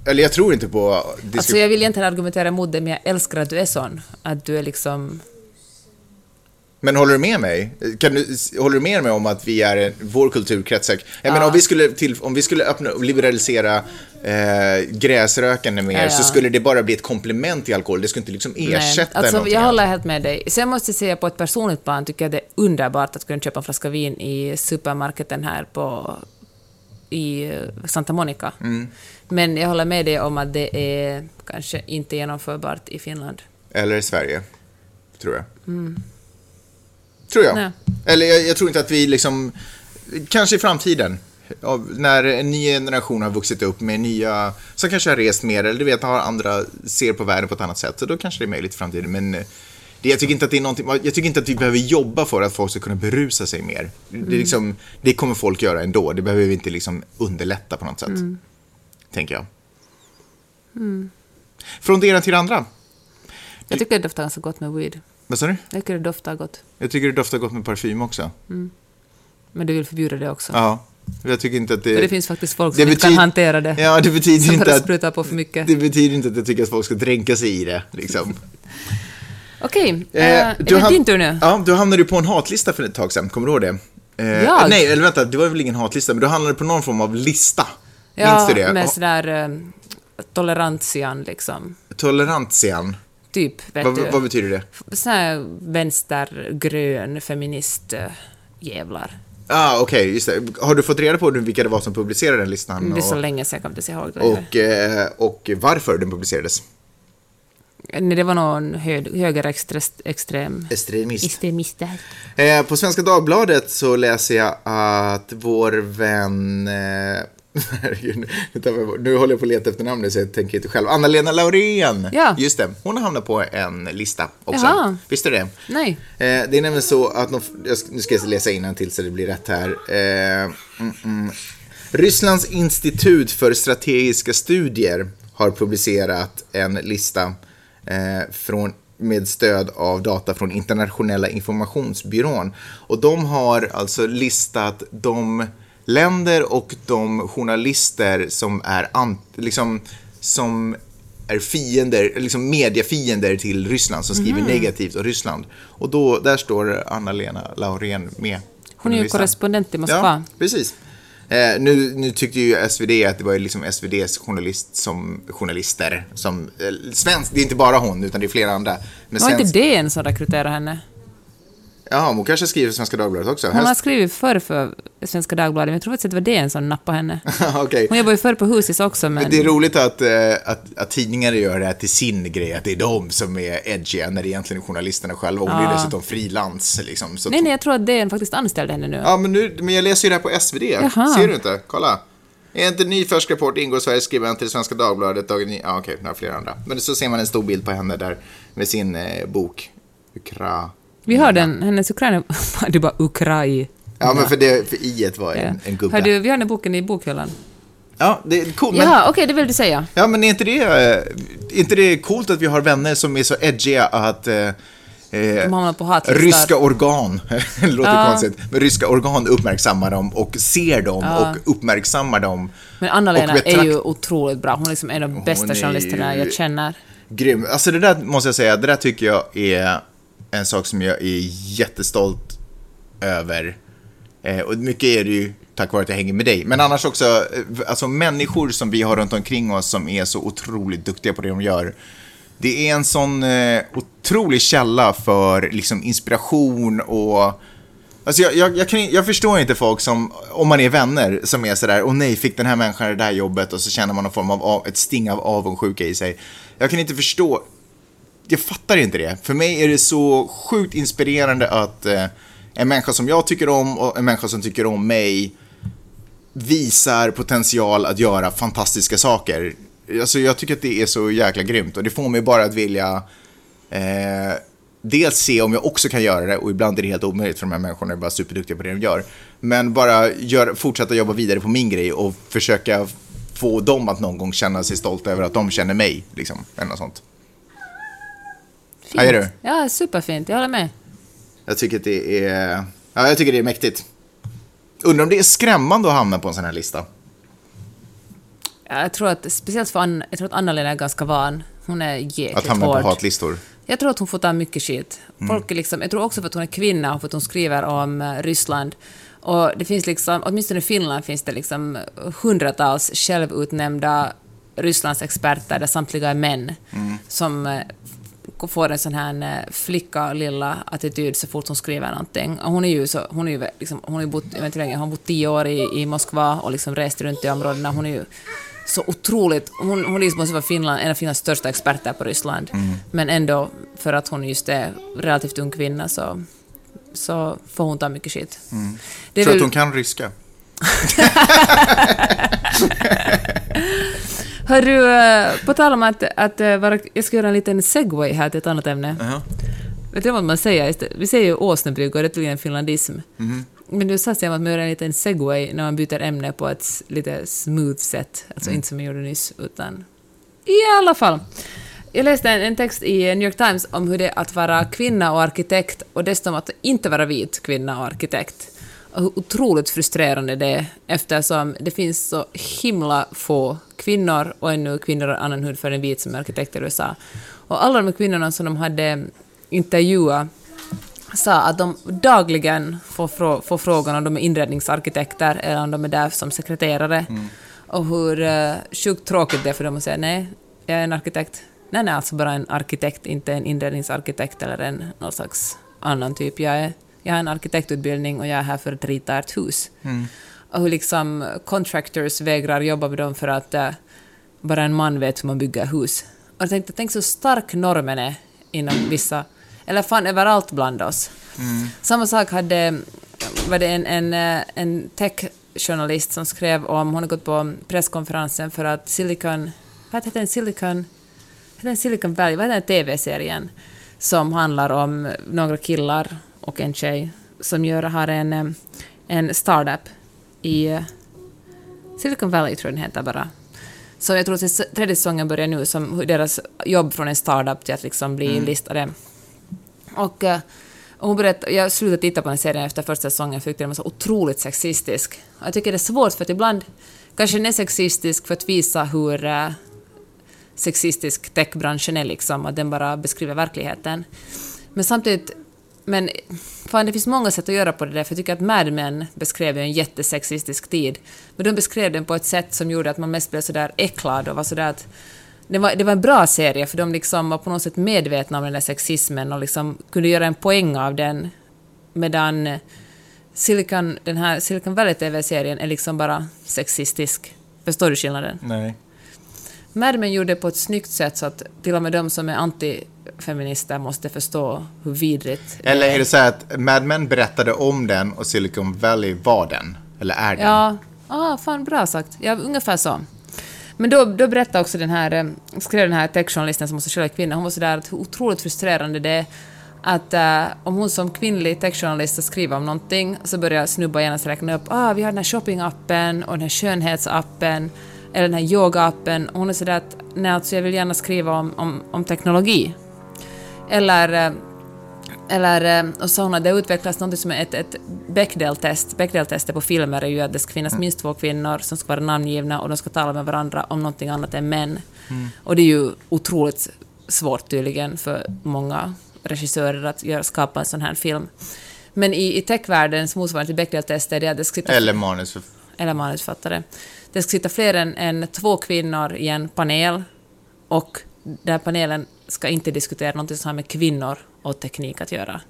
eller jag tror inte på... Alltså jag vill egentligen argumentera emot det, men jag älskar att du är sån. Att du är liksom men håller du med mig? Kan du, håller du med mig om att vi är vår kulturkrets? Jag ja. menar, om vi skulle, till, om vi skulle öppna och liberalisera eh, gräsrökande mer ja, så skulle det bara bli ett komplement till alkohol. Det skulle inte liksom ersätta Nej, alltså, Jag håller helt med dig. Sen måste jag säga på ett personligt plan tycker jag det är underbart att kunna köpa en flaska vin i supermarketen här på i eh, Santa Monica. Mm. Men jag håller med dig om att det är kanske inte genomförbart i Finland. Eller i Sverige, tror jag. Mm. Tror jag. Nej. Eller jag, jag, tror inte att vi liksom, kanske i framtiden, när en ny generation har vuxit upp med nya, som kanske har rest mer, eller du vet, har andra, ser på världen på ett annat sätt, så då kanske det är möjligt i framtiden. Men det, jag, tycker inte att det är någonting, jag tycker inte att vi behöver jobba för att folk ska kunna berusa sig mer. Mm. Det, liksom, det kommer folk göra ändå, det behöver vi inte liksom underlätta på något sätt. Mm. Tänker jag. Mm. Från det ena till det andra. Jag tycker det doftar ganska gott med weed. Vad sa du? Jag tycker det doftar gott. Jag tycker det doftar gott med parfym också. Mm. Men du vill förbjuda det också? Ja. Jag tycker inte att det... För det finns faktiskt folk som inte kan hantera det. Ja, det betyder som inte att... på för mycket. Det betyder inte att jag tycker att folk ska dränka sig i det, liksom. Okej, okay. eh, är det din tur nu? Ja, du hamnade ju på en hatlista för ett tag sedan, kommer du ihåg det? Eh, jag? Nej, eller vänta, det var väl ingen hatlista, men du hamnade på någon form av lista. Ja, Minns du det? med sådär eh, tolerantian, liksom. Tolerantian? Typ, vet vad, du. Vad betyder det? Sån här vänstergrön feminist-jävlar. Ah, okej, okay, just det. Har du fått reda på vilka det var som publicerade den listan? Det är så länge sedan jag kommer inte ihåg det. Och, eh, och varför den publicerades? Nej, det var någon hö högerextrem... Extremist. Extremist eh, på Svenska Dagbladet så läser jag att vår vän eh, Herregud, nu håller jag på att leta efter namnet så jag tänker inte själv. Anna-Lena Laurén! Ja. Just det, hon har hamnat på en lista också. Jaha. Visste du det? Nej. Eh, det är nämligen så att, nu ska jag läsa till så det blir rätt här. Eh, mm, mm. Rysslands institut för strategiska studier har publicerat en lista eh, från med stöd av data från internationella informationsbyrån. Och de har alltså listat de länder och de journalister som är, liksom, som är fiender, liksom mediefiender till Ryssland, som skriver mm. negativt om Ryssland. Och då, där står Anna-Lena Laurén med. Hon är ju korrespondent i Moskva. Ja, precis. Eh, nu, nu tyckte ju SvD att det var liksom SvDs journalist som, journalister som, eh, svensk, det är inte bara hon utan det är flera andra. Men var svensk... inte DN som rekryterade henne? Ja, hon kanske skriver för Svenska Dagbladet också. Hon har skrivit förr för Svenska Dagbladet, men jag tror faktiskt att det var det som nappade henne. okay. Hon jobbar ju förr på Husis också, men... Det är roligt att, äh, att, att tidningar gör det här till sin grej, att det är de som är edgiga, när det egentligen är journalisterna själva. Hon ja. är dessutom frilans. Liksom, nej, nej, jag tror att DN faktiskt anställde henne nu. Ja, men, nu, men jag läser ju det här på SvD. Jaha. Ser du inte? Kolla. Enligt en ny färsk rapport ingår Sveriges skribent till Svenska Dagbladet. Dagen, ja, okej, okay, flera andra. Men så ser man en stor bild på henne där med sin eh, bok. Ukra... Vi har den, hennes Ukraina... Du bara Ukraj. Ja, men för, det, för i var en, ja. en gubbe. Har du, vi har den boken i bokhyllan. Ja, det är coolt. Jaha, okej, okay, det vill du säga. Ja, men är inte det, är inte det coolt att vi har vänner som är så edgiga att eh, Eh, ryska organ, det låter ja. konstigt, men ryska organ uppmärksammar dem och ser dem ja. och uppmärksammar dem. Men Anna-Lena är ju otroligt bra, hon är liksom en av de bästa journalisterna jag känner. Grym. Alltså det där måste jag säga, det där tycker jag är en sak som jag är jättestolt över. Eh, och mycket är det ju tack vare att jag hänger med dig. Men annars också, eh, alltså människor som vi har runt omkring oss som är så otroligt duktiga på det de gör. Det är en sån eh, otrolig källa för liksom, inspiration och Alltså jag, jag, jag, kan, jag, förstår inte folk som, om man är vänner, som är sådär, och nej, fick den här människan det där jobbet och så känner man någon form av, ett sting av avundsjuka i sig. Jag kan inte förstå, jag fattar inte det. För mig är det så sjukt inspirerande att eh, en människa som jag tycker om och en människa som tycker om mig visar potential att göra fantastiska saker. Alltså jag tycker att det är så jäkla grymt och det får mig bara att vilja eh, dels se om jag också kan göra det och ibland är det helt omöjligt för de här människorna är bara superduktiga på det de gör. Men bara gör, fortsätta jobba vidare på min grej och försöka få dem att någon gång känna sig stolta över att de känner mig. Liksom, eller något sånt. Fint. Här är du. Ja, superfint. Jag håller med. Jag tycker att det är, ja, jag tycker det är mäktigt. Undrar om det är skrämmande att hamna på en sån här lista. Ja, Jag tror att, speciellt för Anna, jag tror att Anna-Lena är ganska van. Hon är jäkligt Att hamna på hård. hatlistor. Jag tror att hon får ta mycket skit. Mm. Folk är liksom, jag tror också för att hon är kvinna och för att hon skriver om eh, Ryssland. Och det finns liksom, åtminstone i Finland finns det liksom hundratals självutnämnda Rysslandsexperter där samtliga är män Mm. som eh, får en sån här eh, flicka lilla attityd så fort hon skriver någonting. Hon är ju så, hon är ju liksom, hon har ju bott, jag vet inte länge, hon har bott tio år i, i Moskva och liksom rest runt i områdena. Hon är ju så otroligt, hon, hon liksom måste vara Finland, en av Finlands största experter på Ryssland. Men ändå, för att hon just är relativt ung kvinna så, så får hon ta mycket skit. Är Tror väl- att hon kan ryska? Hör du, eh, på tal om att, att eh, vara, jag ska göra en liten segway här till ett annat ämne. Jaha. Vet du vad man säger? Vi säger ju åsnebrygga och det är tydligen en finlandism. Mhm. Men du sa att man gör en liten segway när man byter ämne på ett lite smooth sätt. Alltså Mm. inte som jag gjorde nyss, utan... I alla fall. Jag läste en, en text i New York Times om hur det är att vara kvinna och arkitekt och dessutom att inte vara vit kvinna och arkitekt. Hur otroligt frustrerande det är eftersom det finns så himla få kvinnor och ännu kvinnor av annan hudfärg än vit som är arkitekter i USA. Och alla de kvinnorna som de hade intervjuat sa att de dagligen får, frå får frågan om de är inredningsarkitekter eller om de är där som sekreterare. Och hur uh, sjukt tråkigt det är för dem att säga nej, jag är en arkitekt. Nej, nej, alltså bara en arkitekt, inte en inredningsarkitekt eller en någon slags annan typ. Jag, är, jag har en arkitektutbildning och jag är här för att rita ett hus. Och hur liksom contractors vägrar jobba med dem för att eh, bara en man vet hur man bygger hus. Och jag tänkte, tänk så stark normen är inom vissa, eller fan överallt bland oss. Samma sak hade, var det en, en, eh, en tech-journalist som skrev om, hon hade gått på presskonferensen för att Silicon, vad heter den, Silicon, heter den Silicon Valley, vad heter den TV-serien som handlar om några killar och en tjej som gör, har en, eh, en startup i eh, Silicon Valley tror jag den heter bara. Så jag tror att tredje säsongen börjar nu, som deras jobb från en startup till att liksom bli listade. Och, eh, och hon berättade, jag slutade titta på den serien efter första säsongen för jag tyckte den var så otroligt sexistisk. Och jag tycker det är svårt för att ibland kanske den är sexistisk för att visa hur sexistisk techbranschen är liksom, att den bara beskriver verkligheten. Men samtidigt, men fan det finns många sätt att göra på det där, för jag tycker att Mad Men beskrev ju en jättesexistisk tid. Men de beskrev den på ett sätt som gjorde att man mest blev sådär äcklad och var sådär att det var, det var en bra serie, för de liksom var på något sätt medvetna om den där sexismen och liksom kunde göra en poäng av den, medan Silicon, den här Silicon Valley TV-serien är liksom bara sexistisk. Förstår du skillnaden? Nej. Mad Men gjorde det på ett snyggt sätt så att till och med de som är antifeminister måste förstå hur vidrigt det Eller är det så att Mad Men berättade om den och Silicon Valley var den? Eller är den? Ja, ah, fan bra sagt. Ja, ungefär så. Men då, då berättade också den här, eh, skrev den här techjournalisten som också själv är kvinna, hon var sådär att hur otroligt frustrerande det är att eh, om hon som kvinnlig techjournalist ska skriva om någonting så börjar snubbar genast räkna upp ah, vi har den här shoppingappen och den här skönhetsappen eller den här yogaappen hon är sådär att nej, alltså jag vill gärna skriva om, om, om teknologi. Eller eh, eller, eh, och så att det utvecklas något som är ett, ett Bechdel-test. Bechdel-testet på filmer är ju att det ska finnas minst två kvinnor som ska vara namngivna och de ska tala med varandra om någonting annat än män. Och det är ju otroligt svårt tydligen för många regissörer att göra, skapa en sån här film. Men i, i techvärldens motsvarande till Bechdel-testet är det att det ska sitta Eller manus för... eller manusförfattare. Det ska sitta fler än, än två kvinnor i en panel och den här panelen ska inte diskutera något som har med kvinnor och teknik att göra.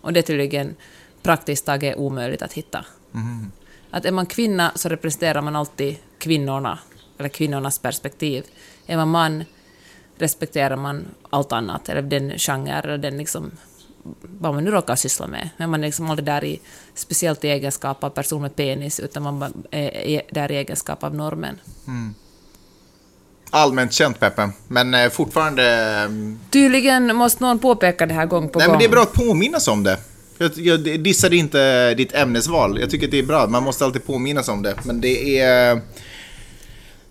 Och det är tydligen praktiskt taget omöjligt att hitta. Att är man kvinna så representerar man alltid kvinnorna, eller kvinnornas perspektiv. Är man man respekterar man allt annat, eller den genre, eller den liksom, vad man nu råkar syssla med. Men man är liksom aldrig där i, speciellt i egenskap av person med penis, utan man är är där i egenskap av normen. Allmänt känt, Peppe. Men eh, fortfarande... eh, Tydligen måste någon påpeka det här gång på Nej, gång. men det är bra att påminnas om det. Jag, jag dissade inte ditt ämnesval. Jag tycker att det är bra. Man måste alltid påminnas om det. Men det är...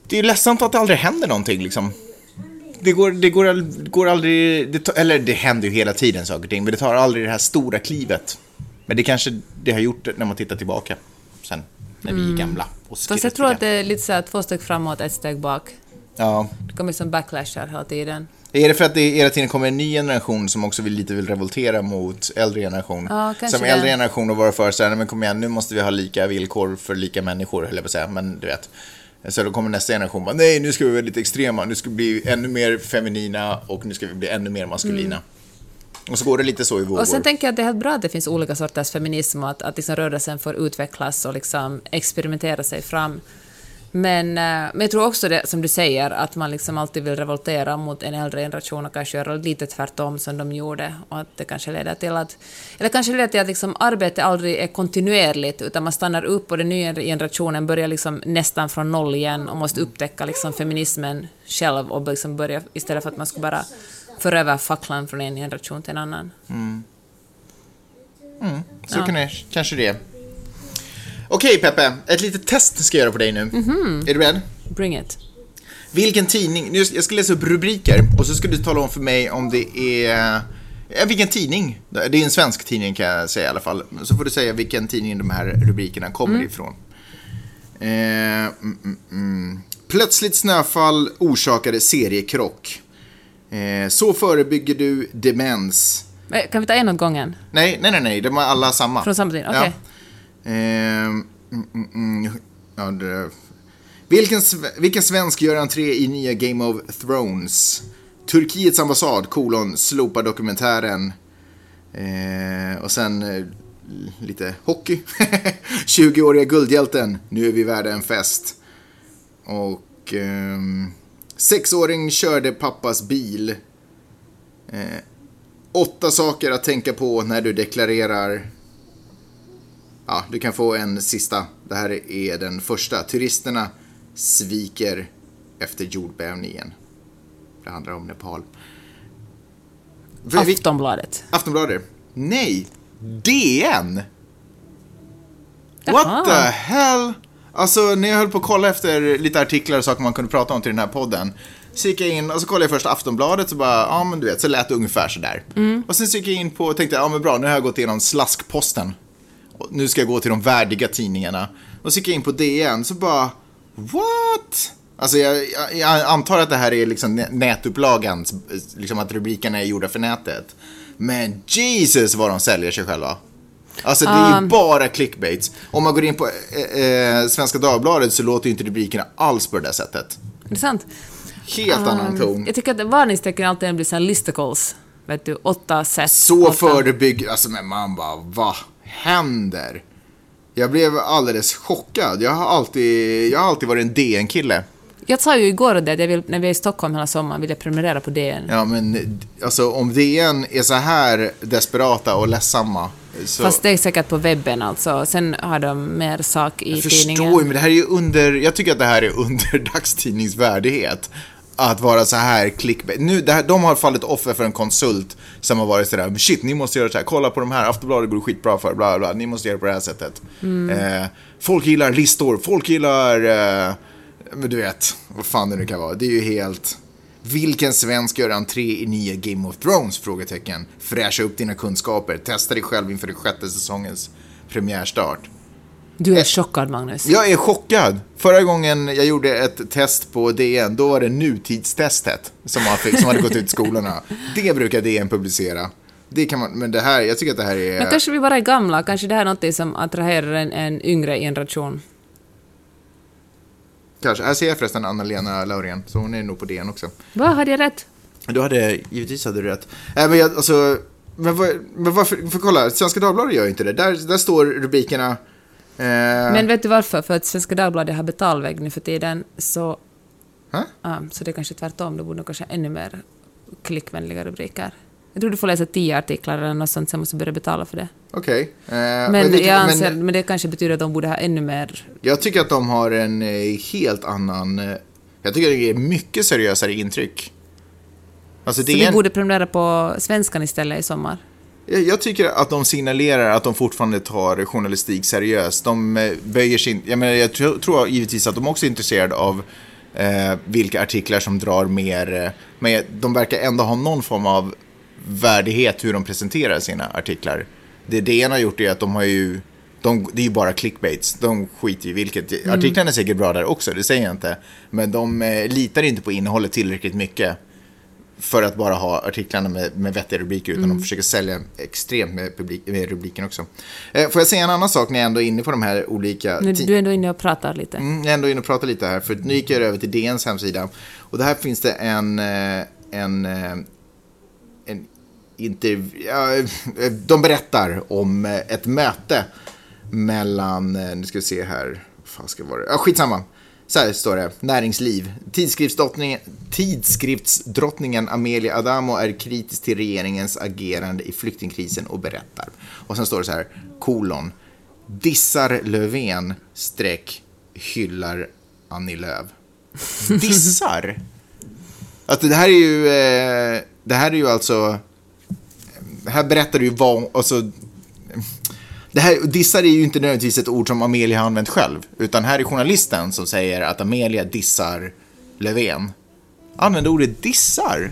det är ledsamt att det aldrig händer någonting liksom. Det går, det går, går aldrig, det eller det händer ju hela tiden saker och ting, men det tar aldrig det här stora klivet. Men det kanske det har gjort när man tittar tillbaka sen, när vi är gamla. Och Fast jag tror att det är lite så här två steg framåt, ett steg bak. Ja. Det kommer som backlashar hela tiden. Är det för att det hela tiden kommer en ny generation som också vill, lite vill revoltera mot äldre generation? Ja, som det. äldre generation och vara för så här, "Nej, men kom igen, nu måste vi ha lika villkor för lika människor, höll jag på att säga, men du vet. Så då kommer nästa generation bara, nej, nu ska vi vara lite extrema, nu ska vi bli ännu mer feminina och nu ska vi bli ännu mer maskulina. Och så går det lite så i vågor. Mm. Och sen tänker jag att det är helt bra att det finns olika sorters feminism och att, att liksom rörelsen får utvecklas och liksom experimentera sig fram. Men, eh, men jag tror också det som du säger, att man liksom alltid vill revoltera mot en äldre generation och kanske göra lite tvärtom som de gjorde. Och att det kanske leder till att... Eller kanske leder till att liksom arbetet aldrig är kontinuerligt, utan man stannar upp och den nya generationen börjar liksom nästan från noll igen och måste upptäcka liksom feminismen själv och liksom börja, istället för att man ska bara föra över facklan från en generation till en annan. Så Ja. kan det, kanske det. Okej Peppe, ett litet test ska jag göra på dig nu. Mhm. Är du beredd? Bring it. Vilken tidning, nu, jag ska läsa upp rubriker och så ska du tala om för mig om det är, vilken tidning. Det är en svensk tidning kan jag säga i alla fall. Så får du säga vilken tidning de här rubrikerna kommer ifrån. Eh, mm, mm, mm. Plötsligt snöfall orsakade seriekrock. Eh, så förebygger du demens. Eh, Kan vi ta en åt gången? Nej, nej, nej, nej, de är alla samma. Från samma tidning? Okej. Ja. Ehm, mm, mm, mm ja, det... vilken, vilken svensk gör entré i nya Game of Thrones? Turkiets ambassad, kolon, slopa dokumentären. Eh, och sen eh, lite hockey. 20-åriga guldhjälten, nu är vi värda en fest. Och eh, sexåring körde pappas bil. Eh, åtta saker att tänka på när du deklarerar. Ja, du kan få en sista. Det här är den första. Turisterna sviker efter jordbävningen. Det handlar om Nepal. Aftonbladet. Aftonbladet? Nej! DN! What Jaha. the hell? Alltså, när jag höll på att kolla efter lite artiklar och saker man kunde prata om till den här podden. Så gick jag in och så kollade jag först Aftonbladet så bara, ja men du vet, så lät det ungefär sådär. Och sen så gick jag in på och tänkte, ja men bra, nu har jag gått igenom slaskposten. Nu ska jag gå till de värdiga tidningarna. Och så gick jag in på DN, så bara, what? Alltså jag, jag, jag antar att det här är liksom nä- nätupplagan, liksom att rubrikerna är gjorda för nätet. Men Jesus vad de säljer sig själva. Alltså det är ju bara clickbaits. Om man går in på eh, eh, Svenska Dagbladet så låter ju inte rubrikerna alls på det där sättet. Är det sant? Helt annan ton. Jag tycker att varningstecken alltid blir såhär listicles. Vet du, åtta sätt. Så åtta- förebygger, alltså men man bara, vad händer? Jag blev alldeles chockad. Jag har alltid, jag har alltid varit en DN-kille. Jag sa ju igår det, att jag vill, när vi är i Stockholm hela sommaren vill jag prenumerera på DN. Ja men alltså om DN är så här desperata och ledsamma. Så... Fast det är säkert på webben alltså. Sen har de mer sak i Jag förstår tidningen. ju, men det här är ju under, jag tycker att det här är under dagstidningsvärdighet. Att vara så här clickbait. Nu, det här, de har fallit offer för en konsult som har varit sådär, "Men shit, ni måste göra så här, kolla på de här, Aftonbladet går skitbra för, bla bla, ni måste göra på det här sättet. Eh, folk gillar listor, folk gillar, eh, men du vet, vad fan det nu kan vara, det är ju helt... Vilken svensk gör entré i nya Game of Thrones? Frågetecken. Fräscha upp dina kunskaper, testa dig själv inför den sjätte säsongens premiärstart. Du är chockad Magnus. Jag är chockad. Förra gången jag gjorde ett test på DN, då var det nutidstestet som, man fick, som hade gått ut i skolorna. Det brukar DN publicera. Det kan man, men det här, jag tycker att det här är... Men kanske vi bara är gamla, kanske det här är något som attraherar en, en yngre generation. Kanske. Här ser jag förresten Anna-Lena Laurén, så hon är nog på DN också. Vad, hade jag rätt? Du hade, givetvis hade du rätt. Äh, men jag, alltså, men, vad, men varför, för kolla, Svenska Dagbladet gör ju inte det. Där, där står rubrikerna... Eh, Men vet du varför? För att Svenska Dagbladet har betalvägg nu för tiden, så... Hä? Ja, så det är kanske tvärtom, det borde nog kanske ännu mer klickvänliga rubriker. Jag tror du får läsa tio artiklar eller något sånt, sen måste du börja betala för det. Okej. Eh, Men, det- jag anser, men men det kanske betyder att de borde ha ännu mer... jag tycker att de har en eh, helt annan... Eh, jag tycker det är mycket seriösare intryck. Alltså Så vi en, borde prenumerera på Svenskan istället i sommar. Jag, tycker att de signalerar att de fortfarande tar journalistik seriöst. De eh, böjer sin... Jag, menar, jag tror, givetvis att de också är intresserade av eh, vilka artiklar som drar mer, eh, men de verkar ändå ha någon form av värdighet hur de presenterar sina artiklar. Det DN har gjort är att de har ju, de, det är ju bara clickbaits, de skiter i vilket. Artiklarna är säkert bra där också, det säger jag inte. Men de eh, litar inte på innehållet tillräckligt mycket för att bara ha artiklarna med, med vettiga rubriker, utan de försöker sälja extremt med, publik, med rubriken också. Eh, får jag säga en annan sak när jag ändå är inne på de här olika... Nu, du är ändå inne och pratar lite. Mm, jag är ändå inne och pratar lite här, för nu gick jag över till DNs hemsida. Och där finns det en, eh, en, eh, en intervju, eh, de berättar om ett möte mellan, nu ska vi se här, vad fan ska det vara, ja skitsamma. Så här står det, näringsliv. Tidskriftsdrottningen, tidskriftsdrottningen Amelia Adamo är kritisk till regeringens agerande i flyktingkrisen och berättar. Och sen står det så här, kolon. Dissar Löfven, streck, hyllar Annie Lööf. Dissar? Alltså det här är ju, eh, det här är ju alltså, här berättar ju vad, alltså, det här, dissar är ju inte nödvändigtvis ett ord som Amelia har använt själv, utan här är journalisten som säger att Amelia dissar Löfven. Använder ordet dissar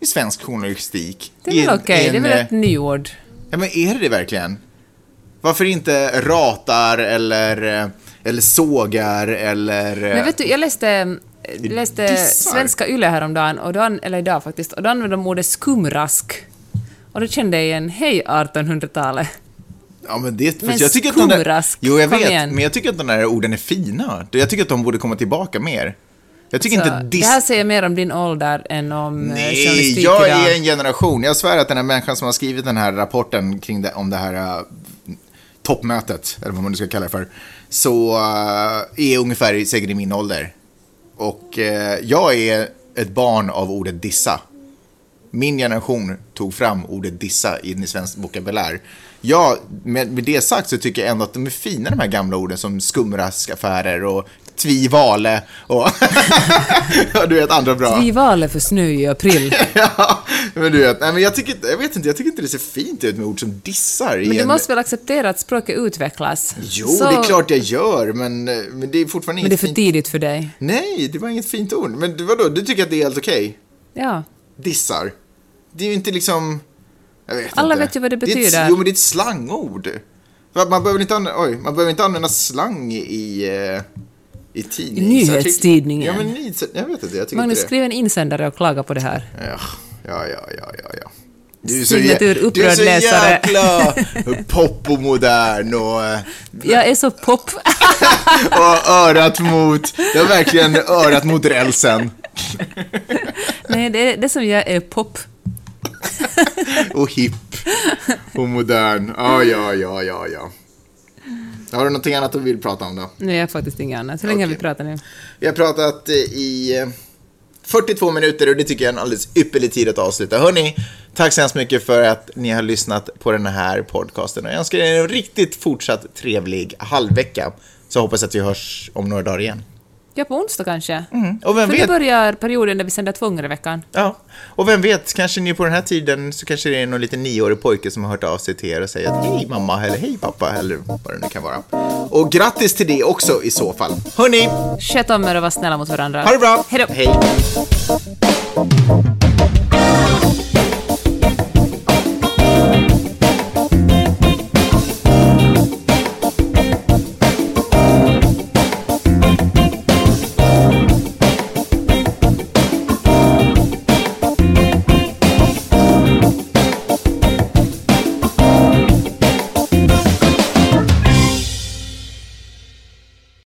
i svensk journalistik. Det är väl okej, i det är väl eh, ett nyord. Ja, men är det det verkligen? Varför inte ratar eller, eh, eller sågar eller... eh, Men vet du, jag läste, läste Dissar. Svenska Yle häromdagen, och då, eller idag faktiskt, och då använde de ordet skumrask. Och då kände jag igen, hej 1800-talet. Ja, men det, Men jag tycker att de där, Jo, jag vet, igen. men jag tycker att de där orden är fina. Jag tycker att de borde komma tillbaka mer. Jag tycker Så, inte diss... det här säger mer om din ålder än om eh, Nej, jag idag. är en generation. Jag svär att den här människan som har skrivit den här rapporten kring det, om det här uh, toppmötet, eller vad man nu ska kalla det för, så uh, är ungefär säkert i min ålder. Och eh, jag är ett barn av ordet dissa. Min generation tog fram ordet dissa in i svensk vokabulär. Ja, med, med det sagt så tycker jag ändå att de är fina de här gamla orden som skumraskaffärer och tvivale och du vet andra bra. Vi valde för snö i april. ja, men du vet, nej, men jag, tycker, jag vet inte, jag tycker inte det ser fint ut med ord som dissar. Men du en- måste väl acceptera att språket utvecklas? Jo, Så- det är klart jag gör, men, men det är fortfarande Men det är inget för fint. tidigt för dig. Nej, det var inget fint ord. Men vadå, du tycker att det är helt okej? Ja. Dissar? Det är ju inte liksom... Jag vet Alla inte. vet ju vad det är ett- betyder. jo, men det är ett slangord. Man behöver inte använda, oj, man behöver inte använda slang i, eh, i nyhetstidningen. Ja, men nyhets... Jag vet inte, jag tycker Magnus, inte det. skriv en insändare och klaga på det här. Ja, ja, ja, ja, ja. ja. Du är Signatur jä- Du är så läsare. jäkla pop och modern och, Jag är så pop. och örat mot, det var verkligen örat mot rälsen. Nej, det, det som jag är pop. Och hipp och modern. Ja, ja, ja, ja, ja. Har du någonting annat du vill prata om då? Nej, jag har faktiskt inget annat. Hur länge har vi pratat nu? Vi har pratat eh, i eh, 42 minuter och det tycker jag är en alldeles ypperlig tid att avsluta. Hörni, tack så hemskt mycket för att ni har lyssnat på den här podcasten och jag önskar er en riktigt fortsatt trevlig halvvecka. Så hoppas att vi hörs om några dagar igen. Ja, på onsdag kanske. Och vem För nu vet, börjar perioden där vi sänder två gånger i veckan. ja, och vem vet, kanske ni på den här tiden så kanske det är någon liten nioårig pojke som har hört av sig till er och säger att hej mamma eller hej pappa eller vad det nu kan vara. Och grattis till det också i så fall. Hörni, Sköt om er och var snälla mot varandra. ha det bra! Hej då. Hej.